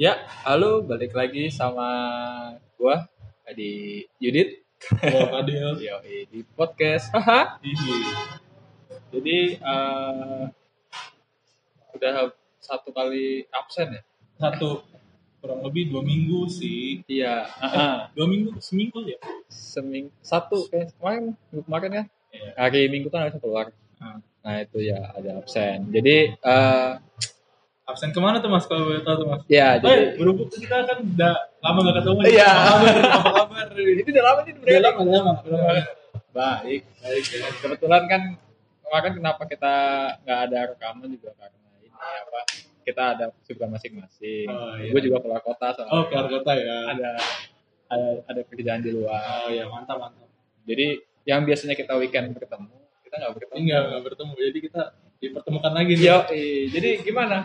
Ya, halo, balik lagi sama gua di Yudit. Wah, Adil. Yo, di podcast. Haha. Ini. Jadi eh, udah satu kali absen ya? Satu kurang lebih dua minggu sih. Iya. Dua minggu, seminggu ya. Seming satu kayak kemarin minggu kemarin kan? Iya. Hari Minggu kan harusnya keluar. Ah. Nah itu ya ada absen. Jadi eh Absen ke mana tuh mas? Kalau boleh tahu tuh mas. ya Eh, jadi berhubung kita kan udah lama gak ketemu. Iya. Apa kabar? Apa kabar? ini udah lama nih Udah lama, udah lama. Baik, baik. ya. Kebetulan kan kemarin kenapa kita nggak ada rekaman juga karena ini apa? Kita ada kesibukan masing-masing. Oh, iya. Gue juga keluar kota soalnya. Oh, keluar kota ya. Ada ada ada kerjaan di luar. Oh ya, mantap, mantap. Jadi yang biasanya kita weekend bertemu, kita nggak bertemu. Nggak nggak bertemu, jadi kita dipertemukan lagi nih. Yo, jadi gimana?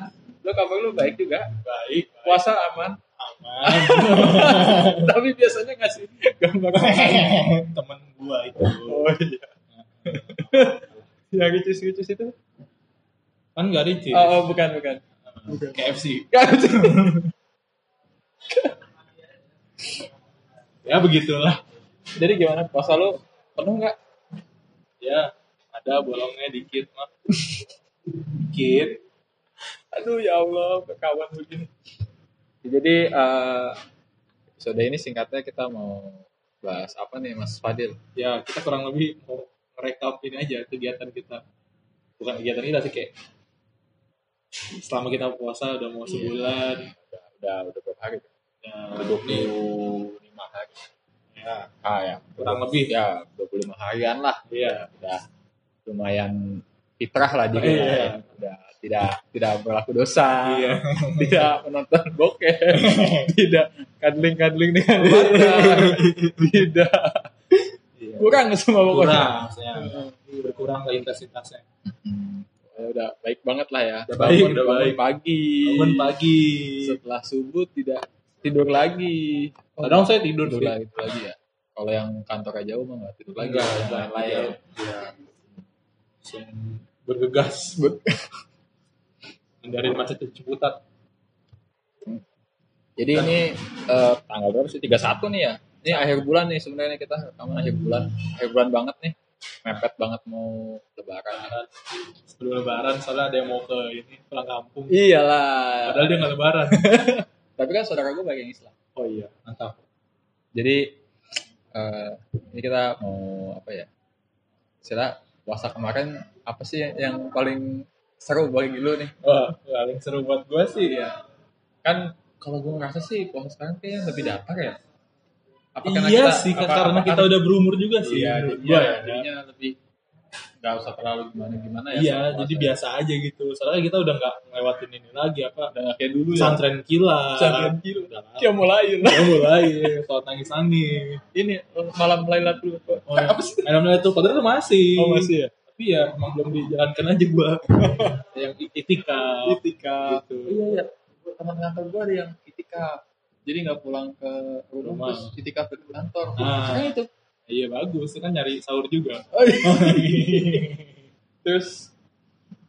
Lo kabar lu baik juga? Baik, baik. Puasa aman? aman. Tapi biasanya ngasih gambar Temen gua itu. Oh iya. yang ricis-ricis itu? Kan nggak ricis. Oh, oh, bukan, bukan. KFC. Kan Ya begitulah. Jadi gimana puasa lu penuh nggak? Ya, ada bolongnya dikit mah. dikit. Aduh ya Allah, kawan begini. Jadi eh episode ini singkatnya kita mau bahas apa nih Mas Fadil? Ya, kita kurang lebih mau merekap ini aja kegiatan kita. Bukan kegiatan kita sih kayak selama kita puasa udah mau sebulan. Udah udah, udah berapa hari? Ya, Udah ini 25 hari. ya, Ah ya, kurang lebih. ya 25 harian lah. Iya. Udah lumayan fitrah lah di rumah. Iya. ya. Udah tidak tidak berlaku dosa. Iya. tidak menonton bokeh, tidak kadling-kadling dengan keluarga, tidak Iya. kurang semua pokoknya. Kurang, maksudnya berkurang lah intensitasnya. Ya udah baik banget lah ya. Udah baik, Bangun- udah bangun baik. pagi. Bangun pagi. Setelah subuh tidak tidur lagi. Kadang saya tidur tidur lagi, tidur lagi ya. Kalau yang kantornya jauh mah nggak tidur lagi. Enggak, Yang lain-lain. Iya. Langsung bergegas. Hindarin macet Ciputat. Jadi ini eh, tanggal berapa sih? 31 nih ya. Ini akhir bulan nih sebenarnya kita rekaman akhir bulan. Akhir bulan banget nih. Mepet banget mau lebaran. Sebelum lebaran, soalnya ada yang mau ke ini pulang kampung. Iyalah. Padahal dia nggak lebaran. Tapi kan saudara gue banyak yang Islam. Oh iya, mantap. Jadi eh ini kita mau apa ya? Istilah puasa kemarin apa sih yang paling seru bagi lu nih? Wah, paling seru buat gue sih ya. Kan kalau gue ngerasa sih puasa sekarang kayaknya lebih datar ya. Apa iya sih, karena kita udah berumur juga sih. iya, menurut jadinya, gua ya. jadinya lebih nggak usah terlalu gimana gimana ya. Iya, jadi biasa aja gitu. Soalnya kita udah nggak ngelewatin ini lagi apa udah nggak kayak dulu ya. Pesantren kilat. Udah lama. Dia mulai Udah mulai, sholat nangis nangis. ini malam Lailatul Oh, apa sih? Malam itu padahal tuh masih. Oh masih ya. Tapi ya emang belum dijalankan aja gua. yang itikaf. Itikaf. Gitu. Iya iya. Teman kantor gue ada yang itikaf. Jadi nggak pulang ke rumah, Rumah. terus itikaf di kantor. Ah. Sekarang itu. Iya bagus, itu kan nyari sahur juga. Oh, iya. Terus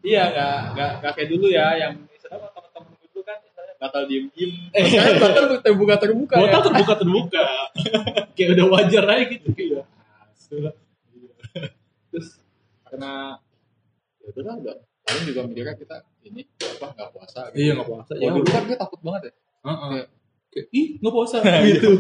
iya nggak nggak nggak kayak dulu ya yang misalnya teman-teman dulu kan misalnya batal diem diem. Batal terbuka terbuka ya. Botol terbuka terbuka. Kayak udah wajar aja gitu. Iya. Karena ya udah lah udah paling juga mikirnya kita ini apa nggak puasa. Gitu. Iya nggak puasa. Ya dulu kan gue takut banget ya. Heeh. Kayak, Kayak, ih nggak puasa gitu.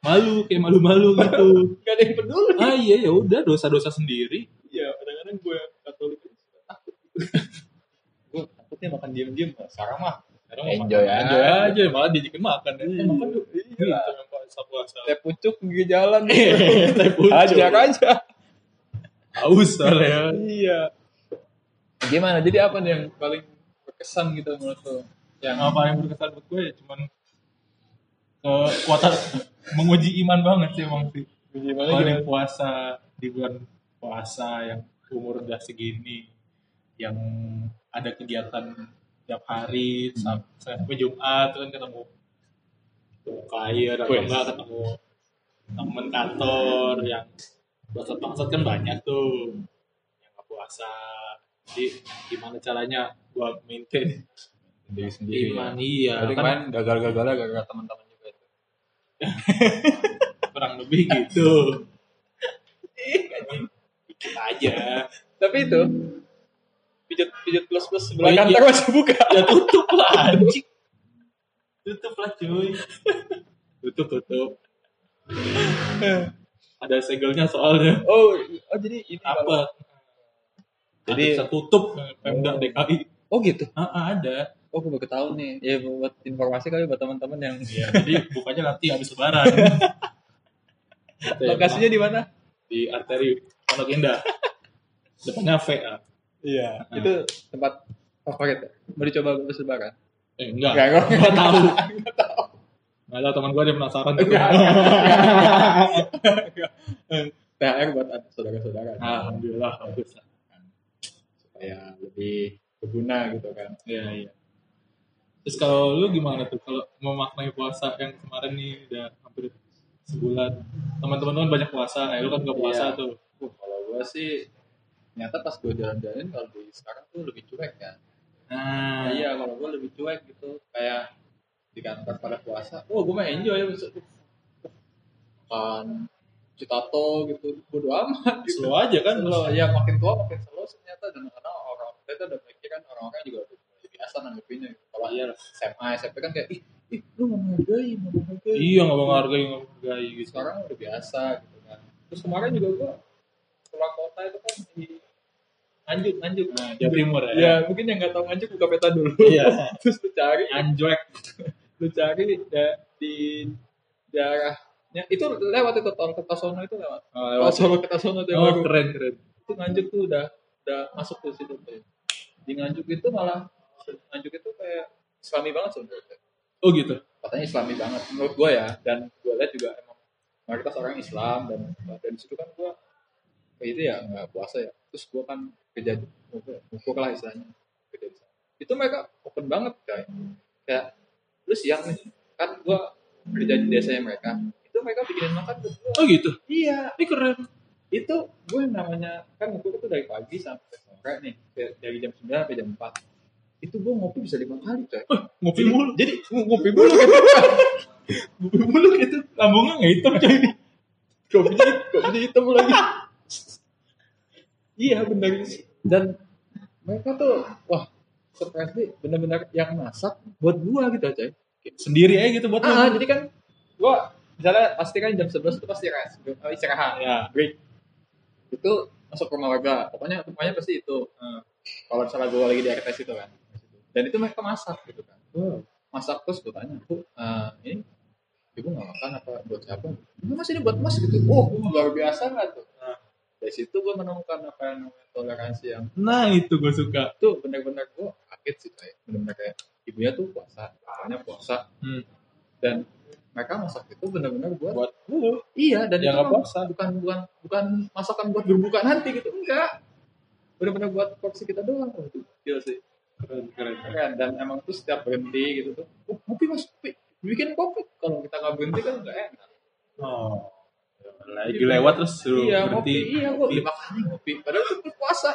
Malu kayak malu-malu gitu. Gak ada yang peduli. ah iya ya udah dosa-dosa sendiri. Iya, kadang-kadang gue Katolik takut. gue takutnya makan diem-diem. Sekarang mah Sekarang Enjoy makan- aja. Enjoy aja malah diajakin makan ya. Iya. Makan yuk. Iya. Gitu yang puasa puasa. teh pucuk di jalan. Teh pucuk. Ajar aja. Haus soalnya. Iya. Gimana? Jadi apa nih yang paling berkesan gitu menurut lo? Yang Yang apa yang berkesan buat gue ya cuman kekuatan menguji iman banget sih emang sih. gimana Kalau gimana? yang puasa di bulan puasa yang umur udah segini yang ada kegiatan tiap hari sam- sampai Jumat kan ketemu ketemu klien atau enggak ketemu temen kantor yang bangsat-bangsat kan banyak tuh. Yang nggak puasa. Jadi gimana caranya gua maintain diri sendiri iman? Ya. iya Jadi kan? kemarin gagal-gagalnya gara-gara teman-teman juga itu. kurang lebih gitu. Dikit aja. Tapi itu pijat pijat plus plus Oh, sebelah iya. kantor masih buka. ya tutup lah anjing. Tutup lah cuy. Tutup tutup ada segelnya soalnya Oh, oh jadi ini apa Jadi- bisa tutup Pemda DKI Oh gitu. ah, ah, ada Oh, gue baru tahu nih. Ya buat informasi kali buat teman-teman yang ya, jadi bukanya nanti habis lebaran lokasinya di mana? di arteri Pondok Indah depannya VA Iya. Itu tempat favorit. Mau dicoba habis lebaran? eh enggak Enggak, enggak. enggak tahu enggak tahu teman gue ada yang penasaran. Enggak, THR buat saudara-saudara. alhamdulillah bagus supaya lebih berguna gitu kan. Iya, iya. Terus kalau lu gimana tuh kalau memaknai puasa yang kemarin nih udah hampir sebulan. Teman-teman lu kan banyak puasa, eh lu kan gak puasa Iya. tuh. Uh, kalau gue sih ternyata pas gue jalan-jalan kalau di sekarang tuh lebih cuek kan. Nah, iya kalau gue lebih cuek gitu kayak di kantor pada puasa oh gue mah enjoy ya makan citato gitu bodo amat gitu slow aja kan slow ya makin tua makin slow ternyata dan karena orang kita udah mikir kan orang-orang juga udah udah biasa nanggepinnya gitu. kalau Iya. SMA SMP kan kayak ih ih lu nggak menghargai nggak menghargai Iya nggak menghargai nggak menghargai gitu. sekarang udah biasa gitu kan terus kemarin juga gue keluar kota itu kan di Nganjuk, Nganjuk. Nah, Jawa Timur ya. Ya, mungkin yang nggak tahu Nganjuk buka peta dulu. Iya. Terus lu cari Anjwek. lu cari da- di daerahnya itu lewat itu tol Kertosono itu lewat. Oh, tol Solo Kertosono itu. Oh baru. keren keren. itu Nganjuk tuh udah udah masuk ke situ tuh. Di Nganjuk itu malah Nganjuk itu kayak Islami banget sebenarnya Oh gitu. katanya Islami banget menurut gue ya. Dan gue lihat juga emang mayoritas orang Islam dan dan di situ kan gue kayak itu ya nggak puasa ya. Terus gue kan kerja mukul lah istilahnya. Kerja di sana itu mereka open banget kayak kayak lu siang nih kan gue kerja di desanya mereka itu mereka bikinin makan buat gue Oh gitu. iya Ini keren. itu gue namanya kan mukul itu dari pagi sampai sore nih dari jam 9 sampai jam 4 itu gue ngopi bisa lima kali coy Ngopi jadi, mulu. jadi ngopi mulu gitu Ngopi mulu gitu. Lambungnya nggak hitam coy. kopinya kopinya hitam lagi iya benar dan mereka tuh wah surprise nih benar-benar yang masak buat gua gitu coy. Sendiri aja gitu buat ah jadi kan gua misalnya pasti kan jam 11 itu pasti rest eh, istirahat. Ya. break. Itu masuk ke rumah warga. Pokoknya pokoknya pasti itu Hmm. kalau misalnya gua lagi di RTS itu kan. Dan itu mereka masak gitu kan. Masak terus gue tanya bu eh, ini ibu nggak makan apa buat siapa? Enggak mas ini buat mas gitu. Oh luar biasa nggak tuh. Dari situ gue menemukan apa yang namanya toleransi yang Nah itu gue suka. tuh benar-benar gue kaget sih saya benar-benar kayak ibunya tuh puasa bapaknya puasa Hmm. dan mereka masak itu benar-benar buat Buat lu. iya dan Yang itu puasa. bukan bukan bukan masakan buat berbuka nanti gitu enggak benar-benar buat porsi kita doang oh, itu gila sih Keren keren. keren dan emang tuh setiap berhenti gitu tuh kopi mas kopi bikin kopi kalau kita nggak berhenti kan nggak enak Oh. Lagi lewat terus suruh iya berhenti. ngopi iya. gua lima kali ngopi. Padahal itu tuh puasa.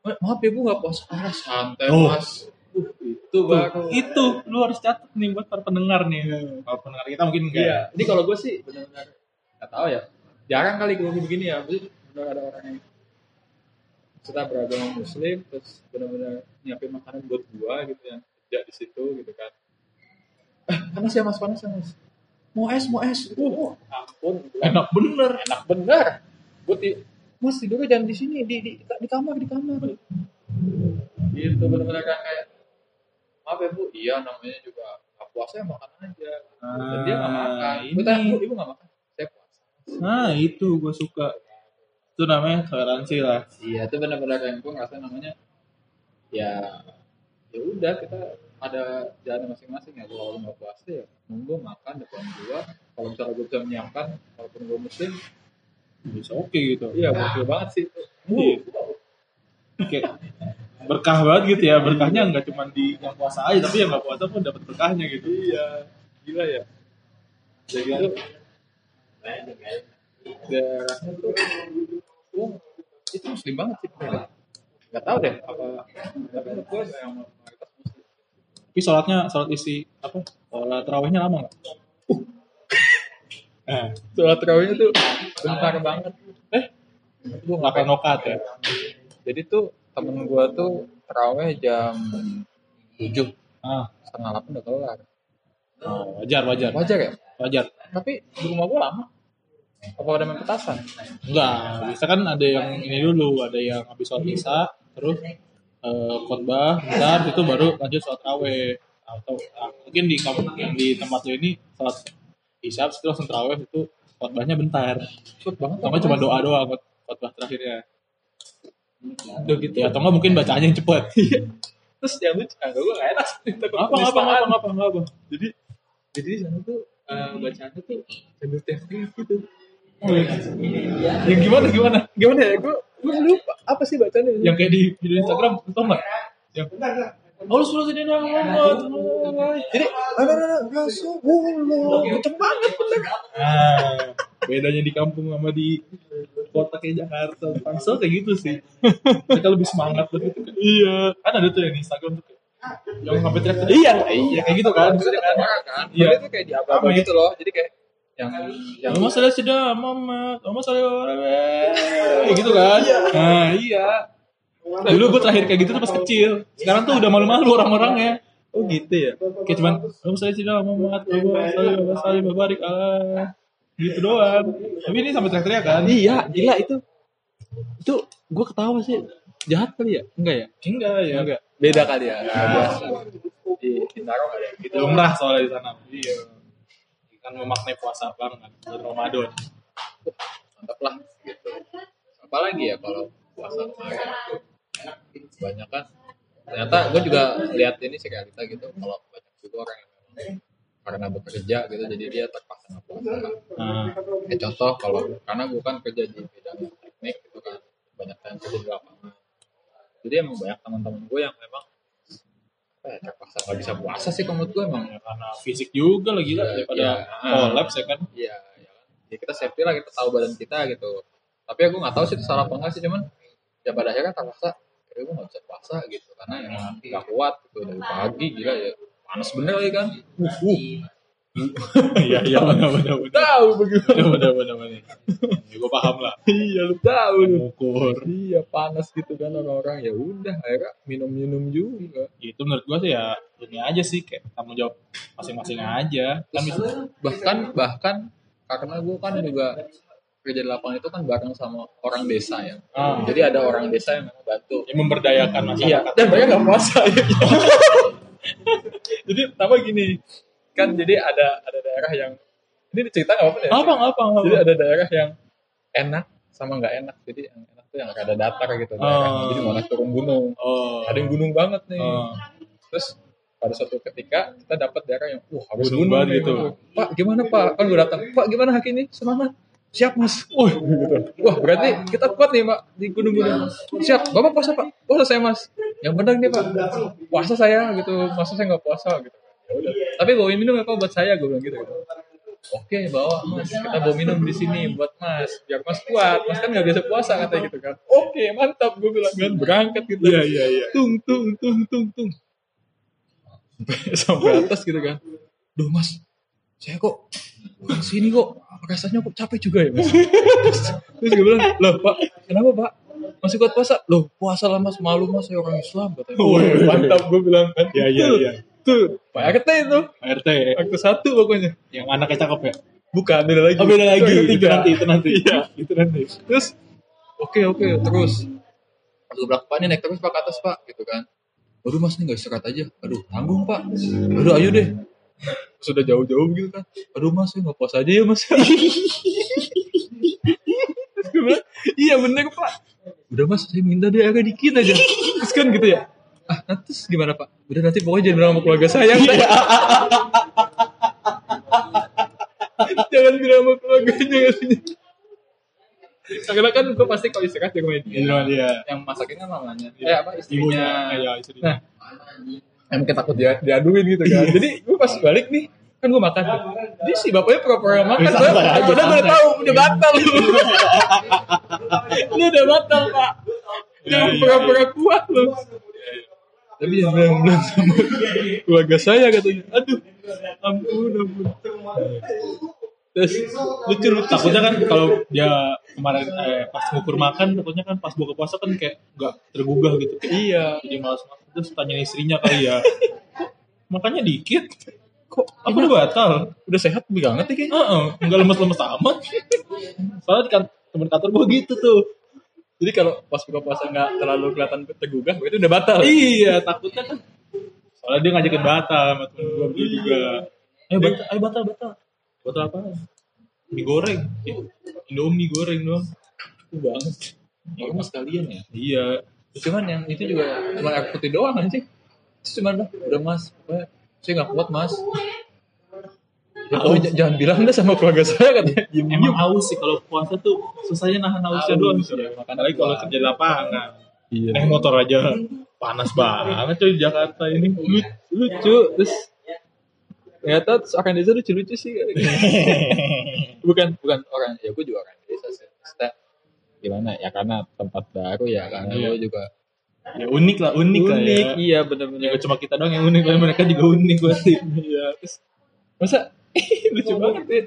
Ma- maaf ya bu nggak puasa. Ah santai Oh. mas. Uh, itu baru. itu. Lu harus catat nih buat para pendengar nih. Kalau pendengar kita mungkin enggak. iya. ini kalau gue sih benar-benar nggak tahu ya. Jarang kali gue begini ya. Benar ada orang yang kita beragama muslim terus benar-benar nyiapin makanan buat gua gitu yang kerja di situ gitu kan. Eh, panas ya mas? Panas ya mas mau es mau es. Oh ampun Enak bener. enak bener. Gue ti mas tidurnya jangan di sini di di, di kamar di kamar. Gitu benar-benar kayak maaf ya bu. Iya namanya juga nggak puasa ya makan aja. Dan dia nggak makan. Ah, gue tanya ini. bu ibu nggak makan? Saya puasa. Nah itu gue suka. Itu namanya toleransi lah. iya itu benar-benar yang gue ngerasa namanya ya ya udah kita ada jalan masing-masing ya kalau nggak puasa ya nunggu makan depan gua kalau misalnya gue bisa menyiapkan walaupun gue muslim Bisa oke gitu. iya gokil banget sih Iya. Kayak berkah banget gitu ya. Berkahnya nggak cuma di yang puasa aja, tapi yang nggak puasa pun dapat berkahnya gitu. iya gila ya jadi itu daerahnya tuh itu muslim banget sih nggak tahu deh apa tapi gue yang Tapi sholatnya sholat isi apa? Sholat terawihnya lama nggak? Eh, Sholat terawihnya tuh bentar banget. eh, Gue nggak kayak nokat ya? Jadi tuh temen gue tuh terawih jam 7 Ah, setengah 8 udah kelar. oh, wajar, wajar, Wajar ya? wajar. Tapi di rumah gue lama. Apa ada main petasan? Enggak, bisa kan ada yang ini dulu, ada yang habis sholat isya, terus eh, khotbah, bentar, itu baru lanjut sholat raweh. Atau ah, mungkin di kampung yang di tempat lo ini sholat isya, terus langsung terawih itu khotbahnya bentar. Cepet banget. Atau nggak cuma doa buat khotbah terakhirnya. Udah gitu. Ya, atau nggak mungkin bacanya yang cepet. Terus yang lucu, agak gue gak enak. Apa, apa, apa, apa, apa, apa. Jadi, jadi di sana tuh eh, bacaannya tuh sambil teriak gitu. Oh, iya. Yang gimana, gimana? Gimana ya? Gue gue lupa. Apa sih bacaannya? Yang kayak di video Instagram, tau nggak? Yang Allah suruh jadi Muhammad. Jadi, ada ada Rasulullah. Kenceng banget bener. Nah, bedanya di kampung sama di kota kayak Jakarta. Tangsel kayak gitu sih. Mereka lebih semangat begitu kan. Iya. Kan ada tuh yang di Instagram tuh kayak yang sampai teriak Iya, iya kayak gitu kan. Maksudnya kan. Iya. Iya. itu kayak di apa Rame. gitu loh. Jadi kayak yang yang Mama saya sudah Muhammad, Mama saya kayak gitu kan. Nah, iya. Dulu gue terakhir kayak gitu tuh pas kecil. Sekarang tuh udah malu-malu orang-orangnya. oh gitu ya. Kayak cuman Mama saya sudah Muhammad, Mama saya Mama saya Allah. Gitu doang. Tapi ini sampai teriak-teriak kan. Iya, gila itu. Itu gue ketawa sih. Jahat kali ya? Enggak ya? Enggak ya. Enggak. Beda kali ya. Biasa. Di Bintaro ada yang gitu. Lumrah soalnya di sana. Iya. Kan memaknai puasa banget bulan Ramadan. mantap lah gitu. Apalagi ya kalau puasa kemarin banyak kan. Ternyata gue juga lihat ini sih realita gitu. Kalau banyak juga orang yang karena bekerja gitu jadi dia terpaksa nggak puasa. Nah, Kayak contoh kalau karena gue kan kerja di bidang teknik gitu kan banyak yang kerja di lapangan. Jadi emang banyak teman-teman gue yang memang terpaksa nggak bisa puasa sih kalau menurut gue emang ya karena fisik juga lagi lah Iya, daripada iya. kolaps ya kan. Iya, ya kan. Ya kita safety lah, kita tahu badan kita gitu. Tapi aku nggak tahu sih itu salah apa enggak sih, cuman ya pada akhirnya terpaksa ya gue nggak bisa puasa gitu karena emang nggak kuat gitu dari pagi gila ya panas bener lagi kan. Uh, uh. Iya iya benar benar benar. Tahu bagaimana? Benar benar benar. Ya gue paham lah. iya lu tahu lu. Ukur. Iya panas gitu kan orang-orang ya udah akhirnya minum-minum juga. Itu menurut gue sih ya ini aja sih kayak tanggung jawab masing-masing aja. Kan Bahkan bahkan karena gue kan juga kerja di lapangan itu kan bareng sama orang desa ya. Ah. Jadi ada orang desa yang memang bantu. ya, memberdayakan Iya, masyarakat. dan mereka nggak puasa. ya. jadi pertama gini, kan jadi ada ada daerah yang ini cerita nggak apa ya? Apa apa apa. Jadi ada daerah yang enak sama nggak enak. Jadi yang enak tuh yang ada datar gitu. daerahnya. Oh. Jadi malah turun gunung. Oh. Ada yang gunung banget nih. Oh. Terus pada suatu ketika kita dapat daerah yang wah harus Gunung gunung, gitu. Pak gimana Pak? Kan gue datang. Pak gimana hari ini? Semangat. Siap mas. Wah, gitu. Wah berarti kita kuat nih pak di gunung-gunung. Siap. Bapak puasa pak? Puasa saya mas. Yang benar nih pak. Puasa saya gitu. Masa saya nggak puasa gitu. Ya. Tapi bawain minum ya pak buat saya gue bilang gitu. gitu. Oke bawa mas. Kita bawa minum di sini buat mas. Biar mas kuat. Mas kan nggak biasa puasa katanya gitu kan. Oke mantap gue bilang kan berangkat gitu. Iya iya iya. Tung tung tung tung tung. Sampai, atas gitu kan. Duh mas, saya kok ke sini kok rasanya kok capek juga ya mas. terus, terus gue bilang, loh pak, kenapa pak? Masih kuat puasa? Loh puasa lah mas, malu mas, saya orang Islam katanya. Wih, mantap gue bilang kan. Iya iya Tuh, iya. Tuh, Pak RT itu. RT Akte satu pokoknya. yang anaknya cakep ya. Bukan, beda lagi. Oh beda lagi. Itu Itu ketiga. nanti itu nanti. Iya. Itu nanti. Terus, oke oke, terus. Gue bilang, Pak ini naik terus pak ke atas pak, gitu kan. Aduh mas ini gak istirahat aja. Aduh tanggung pak. Aduh ayo deh. Sudah jauh-jauh gitu kan. Aduh mas saya gak puasa aja ya mas. Terus gue bilang, iya bener pak. Udah mas saya minta deh agak dikit aja. Terus kan gitu ya. Ah nanti terus gimana pak? Udah nanti pokoknya jangan bilang sama keluarga saya. jangan bilang sama keluarganya. Karena kan gue pasti kalau istirahat di rumah dia. Iya. Yang masakin kan mamanya. Eh apa istrinya. Ibunya. Iya istrinya. Nah, emang kita takut dia diaduin gitu kan. Jadi gue pas balik nih, kan gue makan. Dia si bapaknya pura-pura makan. Santai Padahal gue udah tahu udah batal. Lu udah batal pak. Iya, Jangan iya, pura-pura kuat lu. Tapi jangan bilang-bilang sama keluarga saya katanya aduh ampun ampun. Terus lucu lucu. Takutnya kan kalau dia kemarin eh, pas ngukur makan takutnya kan pas buka puasa kan kayak nggak tergugah gitu. Kayak, iya. Jadi malas makan terus tanya istrinya kali ya makannya dikit? Kok apa udah batal. Udah sehat banget nih kayaknya. Heeh, nggak lemes-lemes amat. Soalnya kan temen kantor gue gitu tuh jadi kalau pas buka puasa nggak terlalu kelihatan tergugah itu udah batal. Iya takutnya kan. Soalnya dia ngajakin batal sama temen gue beli juga. ayo batal ayo batal batal. Batal apa? Mie goreng. Indomie goreng doang. Itu banget. Ya kamu sekalian ya. Iya. Cuman yang itu juga cuma air putih doang kan sih itu cuman udah udah mas. Pokoknya saya nggak kuat mas ya, oh, jangan bilang deh sama keluarga saya katanya. Diem emang haus sih kalau puasa tuh susahnya nahan hausnya Haus, doang ya, apalagi kalau kerja di lapangan. Iya. Naik motor aja. Panas banget coy di Jakarta ini. Lucu, lucu terus ternyata terus orang desa lucu-lucu sih. Bukan bukan orang ya gue juga orang desa sih. Maksudnya, gimana ya karena tempat baru ya karena Iya. gue juga ya unik lah unik, lah ya. Iya bener-bener. Nggak cuma kita doang yang unik, tapi mereka juga unik berarti. iya terus masa lucu banget ya.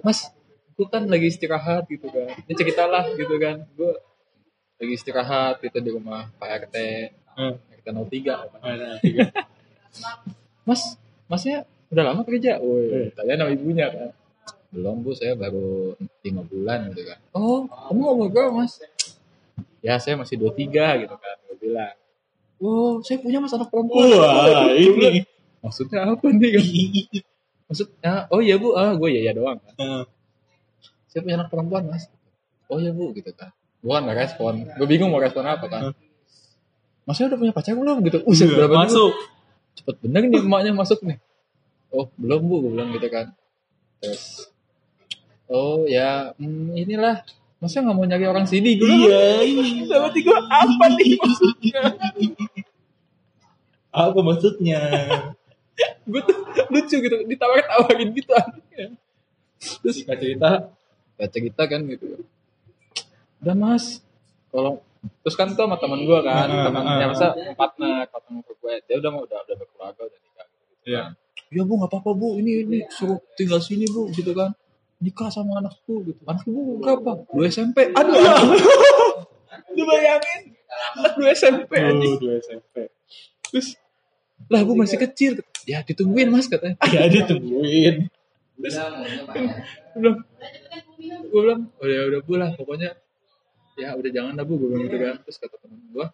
Mas gue kan lagi istirahat gitu kan. Ini ceritalah gitu kan. Gue lagi istirahat gitu di rumah Pak RT Hmm. RT 03 apa. Ada tiga. mas masnya udah lama kerja? Eh. woi tanya nama ibunya kan. Belum bu. Saya baru lima bulan gitu kan. Oh kamu ngomong berapa mas? Ya saya masih dua tiga gitu kan gue bilang. Oh saya punya mas anak perempuan. Wah, ini. maksudnya apa nih? kan maksudnya oh iya bu. Ah gue ya ya doang kan. Eh, saya punya anak perempuan mas. Oh iya bu gitu kan. Gue kan nggak respon. Gue bingung mau respon apa kan. Masnya udah punya pacar belum gitu. Uset, Iya, berapa dulu? masuk. cepet bener nih emaknya masuk nih. Oh belum bu gue bilang gitu kan. Terus oh ya hmm, inilah. Masa nggak mau nyari orang sini gue Iya. berarti gue apa nih maksudnya? Apa maksudnya? Gue tuh lucu gitu ditawar tawarin gitu. Anaknya Terus kita cerita, ya cerita kan gitu. Udah mas. Kalau terus kan tuh sama teman gue kan Heeh, temannya heeh. masa partner partner gue dia udah mau udah udah berkeluarga udah nikah gitu Iya. ya bu nggak apa-apa bu. Ini ini suruh tinggal sini bu gitu kan. Nikah sama anakku gitu. Anak ibu berapa? Dua SMP aduh. Lu bayangin. Anak dua SMP oh, dua SMP. terus lah bu masih kecil ya ditungguin mas katanya Ya ditungguin. terus gue bilang gue bilang oh ya udah bu lah pokoknya. Ya udah jangan lah bu gue bilang gitu kan. Terus kata temen gue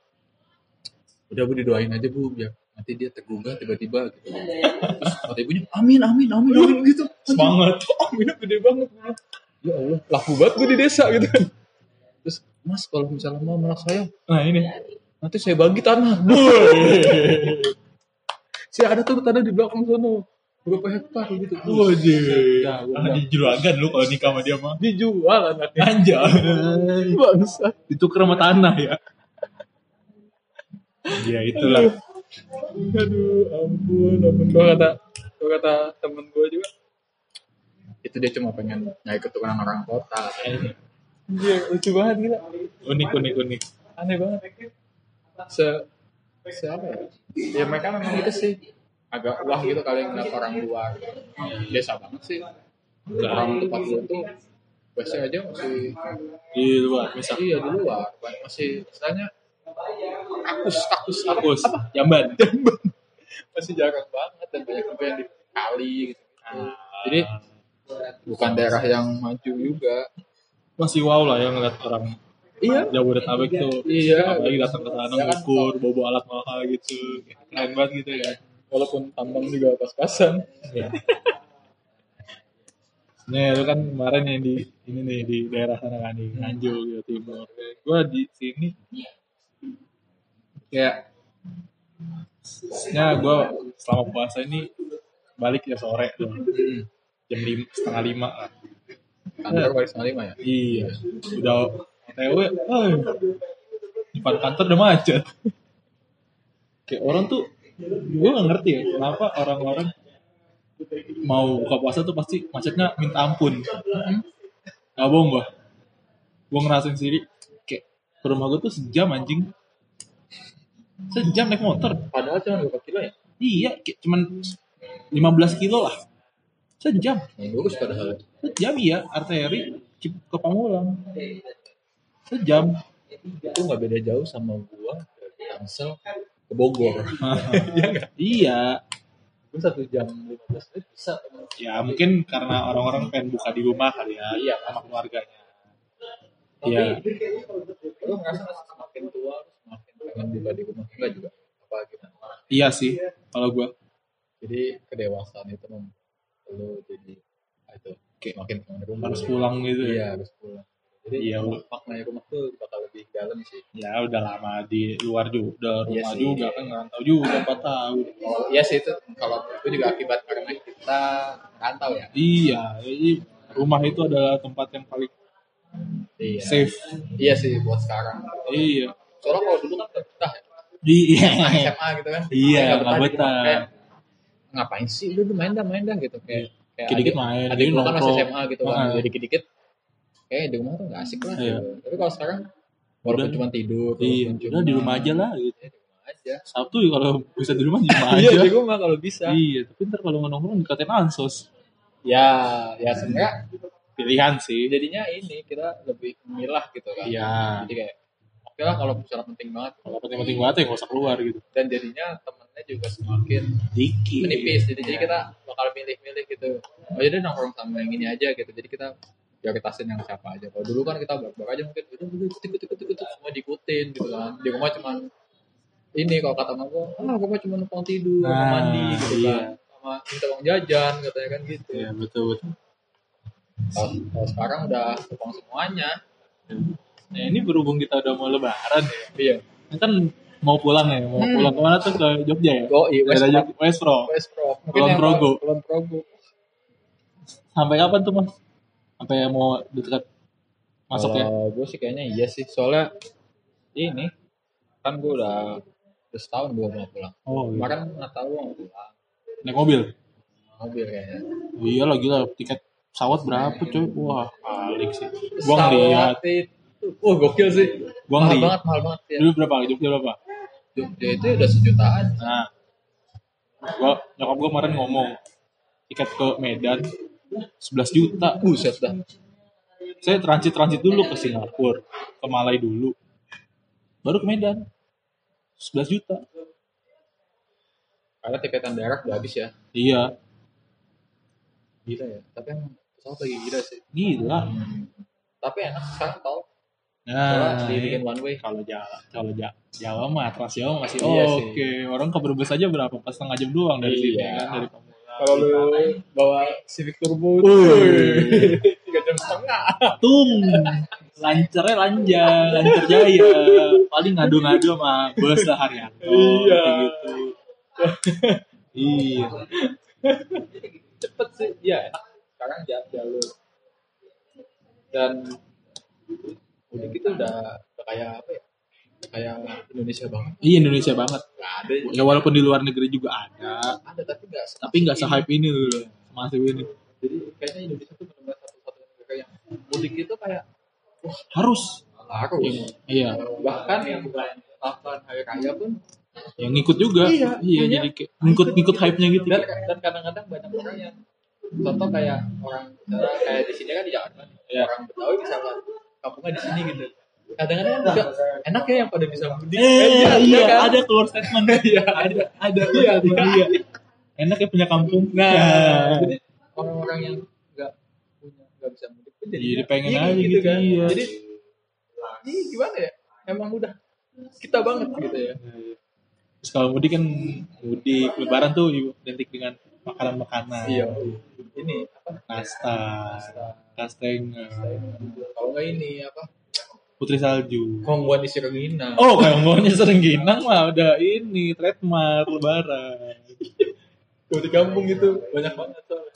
udah bu didoain aja bu biar nanti dia tergugah tiba-tiba gitu. Terus kata ibunya amin amin amin amin gitu. Semangat. aminnya gede banget. Ya Allah laku banget gue di desa gitu. Terus mas kalau misalnya mau anak saya Nah ini. nanti saya bagi tanah saya ada tuh tanah di belakang sana berapa hektar gitu. Nah, gua Ah, bilang, di juragan lu kalau nikah sama dia mah. dijual anaknya Anjay. bangsa Ditukar sama tanah ya. Ya itulah. aduh ampun ampun gua kata gua kata temen gue juga itu dia cuma pengen nyari keturunan orang kota iya lucu banget gila Unik unik unik. aneh banget se se apa ya? Ya mereka memang gitu sih. Agak wah gitu kali ngeliat orang luar. Biasa banget sih. Orang tempat gue tuh WC aja masih Di luar misal. iya di luar. Masih istilahnya kakus kakus Kakus. Apa? Jamban. masih jarang banget dan banyak juga yang di kali gitu jadi bukan daerah yang maju juga. Masih wow lah ya ngeliat orang iya Jabodetabek tuh Iya. apalagi datang ke sana Ya ngukur bobo alat mahal gitu keren banget gitu ya walaupun tambang juga pas-pasan Iya. Nih, lu kan kemarin yang di ini nih di daerah sana kan di Nganjuk Jawa Timur. Gua di sini kayak ya gua selama puasa ini balik ya sore tuh. Jam lima, setengah lima lah. kantor balik setengah lima ya Iya, udah OTW, eh, depan kantor udah macet. Kayak orang tuh, gue gak ngerti ya, kenapa orang-orang mau buka puasa tuh pasti macetnya minta ampun. Gak bohong gue. Gue ngerasain sendiri, kayak ke rumah gue tuh sejam anjing. Sejam naik motor. Padahal cuma berapa kilo ya? Iya, ki- cuman 15 kilo lah. Sejam. Yang bagus padahal. Sejam iya, arteri ke Pamulang. Sejam. Itu nggak beda jauh sama gua dari Tangsel ke Bogor. iya. Itu satu jam 15 menit bisa. Ya mungkin karena orang-orang pengen buka di rumah kali ya, Iya. sama keluarganya. Tapi Iya. lu ngerasa nggak semakin tua semakin pengen buka di rumah enggak juga? Apa gimana? Iya sih, kalau gua Jadi kedewasaan itu mem lu jadi itu Kayak makin pengen rumah. harus pulang gitu ya. Iya harus pulang. Jadi Iya. Maknanya rumah tuh bakal lebih dalam sih. Ya udah lama di luar juga, udah Iya rumah sih. juga kan ngerantau juga 4 tahun. Oh, iya sih itu kalau itu juga akibat karena kita rantau ya. Iya, jadi rumah itu adalah tempat yang paling Iya. safe. Iya sih buat sekarang. Iya. Soalnya kalau dulu kan betah ya. Iya. SMA gitu kan. Iya, nggak betah. kayak, ngapain sih udah main dah main dah gitu kayak kayak adik- main, adik dikit gua kan masih. SMA gitu kan jadi dikit-dikit kayak di rumah tuh nggak asik lah Iya. gitu. tapi kalau sekarang walaupun Udah. cuma tidur Iya, cuma- di rumah aja lah gitu. Iya, di rumah aja Sabtu ya kalau bisa di rumah di rumah iya aja. di rumah kalau bisa Iya, tapi ntar kalau nongkrong dikatain ansos. ya ya sebenarnya Pilihan sih. jadinya ini kita lebih memilah gitu kan Iya. jadi kayak oke lah kalau misalnya penting banget Kalau penting-penting banget ya nggak usah keluar gitu. dan jadinya temennya juga semakin Dikit. menipis jadi, jadi kita bakal milih-milih gitu oh jadi nongkrong sama yang ini aja gitu jadi kita prioritasin yang siapa aja kalau dulu kan kita bareng aja mungkin udah udah ikut ikut ikut ikut semua diikutin gitu kan di rumah cuman ini kalau kata mama ah rumah cuma numpang tidur Nah, mandi gitu iya. kan sama minta uang jajan katanya kan gitu Iya, betul betul. kalau, kalau sekarang udah numpang semuanya Nah, ini berhubung kita udah mau lebaran ya. iya Ini kan mau pulang ya, mau Hmm. pulang ke mana tuh ke Jogja ya? oh iya West Pro Jog- West Pro. West Pro mungkin Kulon Progo. Kulon Progo Sampai kapan tuh mas? Sampai mau dekat masuk ya? Kalau gue sih kayaknya iya sih. Soalnya ini kan gue udah udah setahun gue mau pulang. Oh, iya. Kemarin Natal gue mau pulang naik mobil. mobil kayaknya. Iya lah gila tiket pesawat berapa cuy? Wah, balik sih. Pesawat ngeliat, wah gokil sih. gua mahal banget, mahal banget ya. Dulu berapa? Jogja berapa? Jogja itu udah sejutaan. Nah, gua nyokap gua kemarin ngomong tiket ke Medan 11 juta. Buset dah. Saya transit transit dulu ke Singapura, ke Malai dulu, baru ke Medan 11 juta. Karena tiketan darat udah habis ya. Iya, Gila ya. Tapi emang pesawat lagi gila sih. gila. Tapi enak sekarang tau. Nah, dibikin one way. kalau Jawa, kalau Jawa, Jawa mah Trans Jawa masih Iya sih. oke. Orang ke Brebes aja berapa? Pas setengah jam doang dari sini Iya. kan dari. Kalau lu bawa Civic Turbo, tiga jam setengah. tung. Lancernya lancar lancar jaya. Paling ngadu-ngadu sama bos lah Haryanto Iya. gitu. Iya. Cepet sih. Ya enak. Sekarang ja- jalur. Dan udah gitu udah, udah kayak apa ya kayak Indonesia banget. Iya Indonesia banget. Ada ya walaupun di luar negeri juga ada. Ada tapi nggak tapi nggak se-hype ini dulu masih ini. Jadi kayaknya Indonesia tuh benar-benar satu-satunya negara yang mudik itu kayak harus. harus. Iya bahkan yang melakukan hari raya pun yang ngikut juga. Iya, iya iya. jadi kayak ngikut ngikut hype-nya gitu. Dan dan kadang-kadang banyak orang yang contoh kayak orang kayak di sini kan di Jakarta Iya. orang Betawi misalkan kampungnya di sini gitu kadang-kadang juga enak ya yang pada bisa mudik eh Kan, iya kan? ada keluar statement Iya, ada ada Iya, statement, iya enak ya punya kampung Nah, jadi orang-orang yang nggak punya nggak bisa mudik pun jadi, Jadi pengen aja gitu, kan. iya. Jadi ini gimana ya? Emang udah kita banget gitu ya. Terus kalau mudik kan mudik lebaran tuh identik dengan makanan-makanan. Iya. Ini apa? Nastar, kastengel, Kalau nggak ini apa? Putri salju. Kongguan isi rengina. Oh, kalau maunya sering ginang mah udah ini trademark lebaran. Kalau di kampung itu banyak banget soalnya.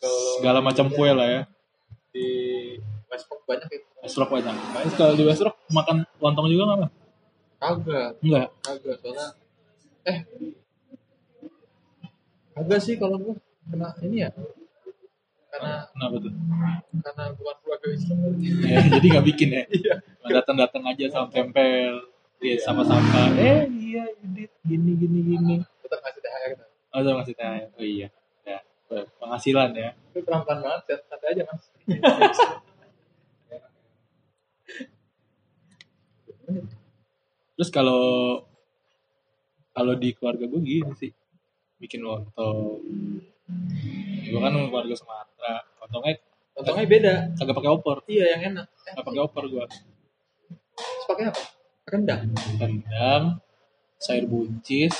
Kalau Segala macam kue lah ya. di Westport banyak itu. Westrock banyak. Terus kalau di Westrock makan lontong juga nggak? Kagak, Enggak. kagak soalnya eh kagak sih kalau gua kena ini ya karena Kenapa tuh? karena bukan keluarga Islam Ya, jadi nggak bikin ya. iya Cuma Datang-datang aja sama tempel. Iya, sama-sama. Eh, iya, Yudit, gini, gini, gini. tetap ngasih THR. Oh, sama masih tanya. Oh iya. Ya, penghasilan ya. Itu pelan-pelan banget, santai aja mas. Terus kalau kalau di keluarga gue gini sih, bikin lontong. Gue kan keluarga Sumatera, lontongnya Lontongnya beda. kagak pakai opor, Iya yang enak. Kagak pakai opor gue. pakai apa? Rendang. Rendang, sayur buncis,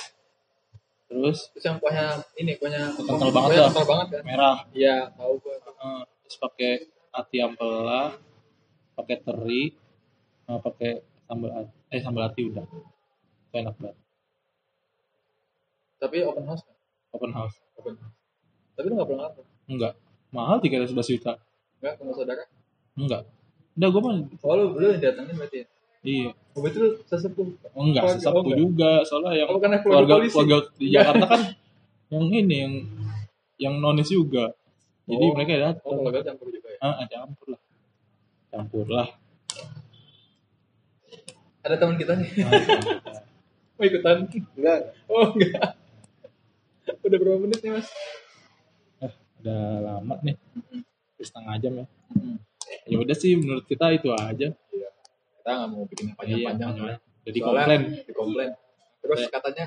terus Terus yang kuahnya ini kuahnya Kental banget kuahnya lah. Kental banget kan? merah, Iya tahu gue. Eh, terus pakai ati ampela, pakai teri, sama pakai sambal ati, eh sambal ati udah. Itu enak banget. Tapi open house kan? Open house. Open house. Tapi lu nggak pernah ngantor? Enggak. Mahal 311 juta. Enggak, sama saudara. Enggak. Udah gue mah Oh lu lu yang datangin berarti ya? iya. Oh berarti lu sesepuh. Oh, enggak, Keluarga, sesepuh oh, enggak. juga. Soalnya yang Oh keluarga keluarga polisi. keluarga di Jakarta kan yang ini yang yang nonis juga. Jadi Oh. mereka Oh datang. keluarga campur juga ya? Ah, campur lah. Campur lah. Ada teman kita nih. Ah. Mau ikutan? Enggak. Oh enggak. Udah berapa menit nih mas? Udah lama nih. Setengah jam ya. Hmm. Ya udah sih menurut kita itu aja. Kita nggak mau bikin Iya, panjang-panjang. panjang. soalnya- Jadi soalnya komplain. Di komplain. Terus katanya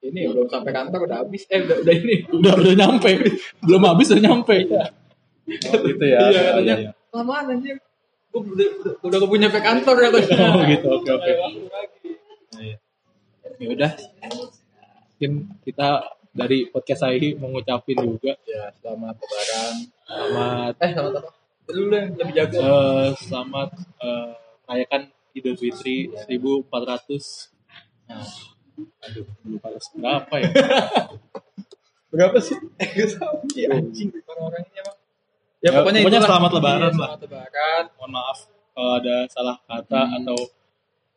ini belum sampai kantor udah habis. Eh udah, udah ini. Udah udah nyampe. Belum habis udah nyampe. Oh, gitu ya. Iya katanya. iya. Lamaan anjir. Gue udah, udah, gak punya kantor katanya. Oh gitu. Oke oke. Lagi. Ya udah. Mungkin kita dari podcast saya mengucapin juga Ya selamat lebaran. selamat Eh selamat apa? Lu yang lebih jago. eh, selamat eh, merayakan Idul Fitri 1400 Nah, aduh lupa berapa ya berapa sih? Iya anjing. Orang-orangnya emang. Ya, Ya, pokoknya, pokoknya selamat lebaran Iya, lah. Selamat lebaran. mohon maaf kalau ada salah kata Hmm. atau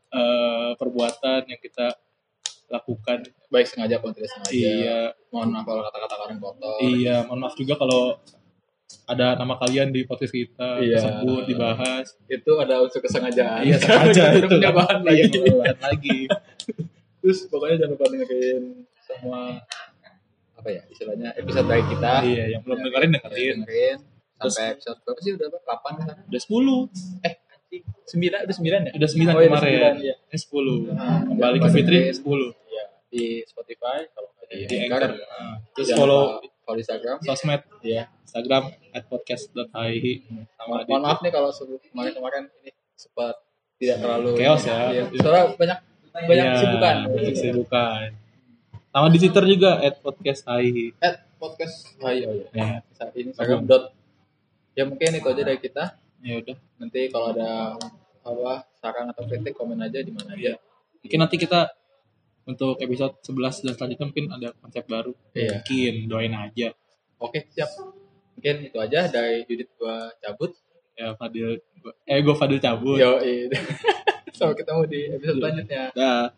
eh, perbuatan yang kita lakukan Baik sengaja pun tidak sengaja. iya Mohon maaf kalau kata-kata kalian kotor. iya mohon maaf juga kalau ada nama kalian di podcast kita Iya. tersebut dibahas Itu ada unsur kesengajaan. iya sengaja itu punya bahan lagi. Iya, bahan lagi Terus pokoknya jangan lupa dengerin semua apa ya istilahnya episode dari kita. iya yang belum dengerin dengerin dengerin sampai episode berapa sih udah berapa? 8 kan? udah 10 Eh, 9 udah 9 ya? udah 9 Oh, iya, kemarin sembilan, iya. ini 10 Nah, kembali ke Fitri. 10 Iya, di Spotify kalau di, di Anchor. Anchor Nah, terus Jangan follow follow Instagram. sosmed Iya. Instagram at podcast.hi sama Mohon maaf nih kalau sebelum kemarin-kemarin ini sempat tidak terlalu Chaos ya. Iya. Soalnya banyak banyak Iya, kesibukan. banyak kesibukan sama di Twitter juga at podcast hi Eh, podcast Hai oh ya. ya Ini Instagram dot ya mungkin itu aja dari kita. Ya udah Nanti kalau ada apa saran atau kritik komen aja di mana aja. mungkin nanti kita untuk episode 11 dan selanjutnya mungkin ada konsep baru Iya. mungkin doain aja Oke, siap. Mungkin itu aja dari Judit gua cabut. ya Fadil gua- eh gue Fadil cabut Yo, Sampai ketemu di episode selanjutnya. dah